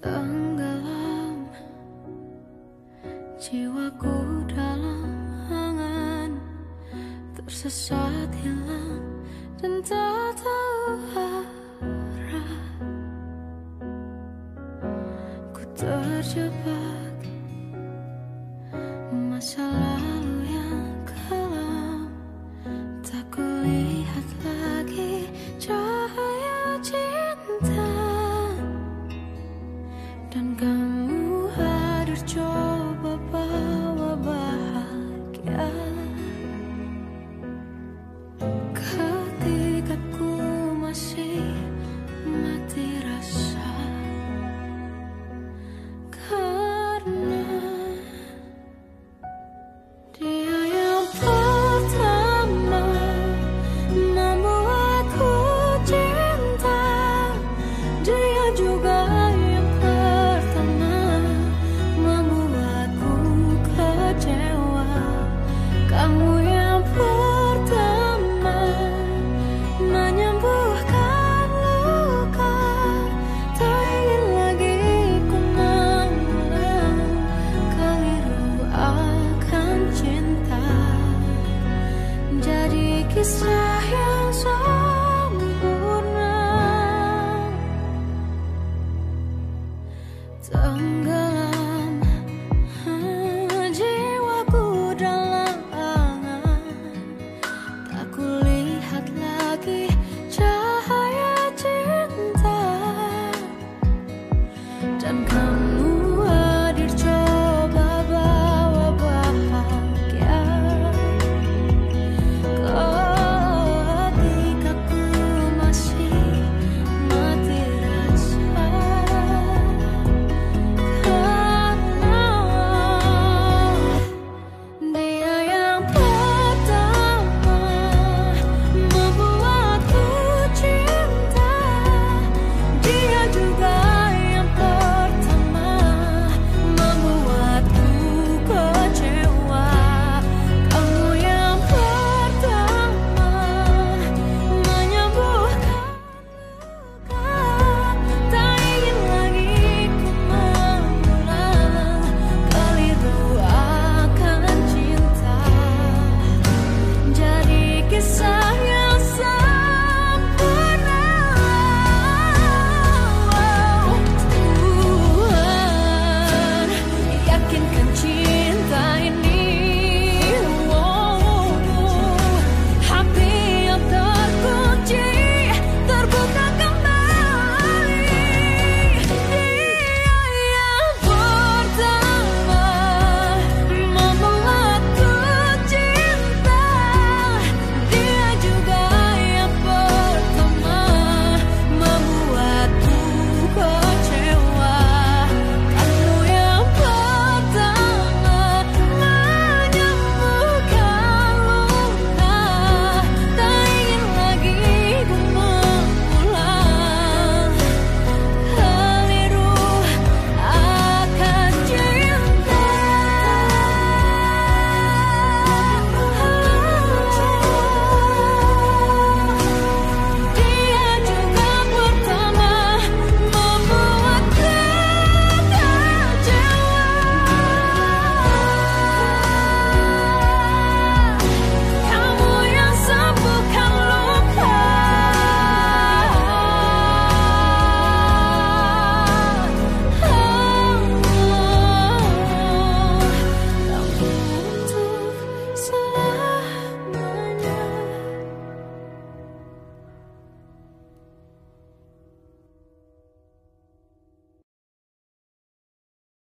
tenggelam. Jiwaku dalam angan tersesat hilang dan tak tahu arah. Ku terjebak masalah till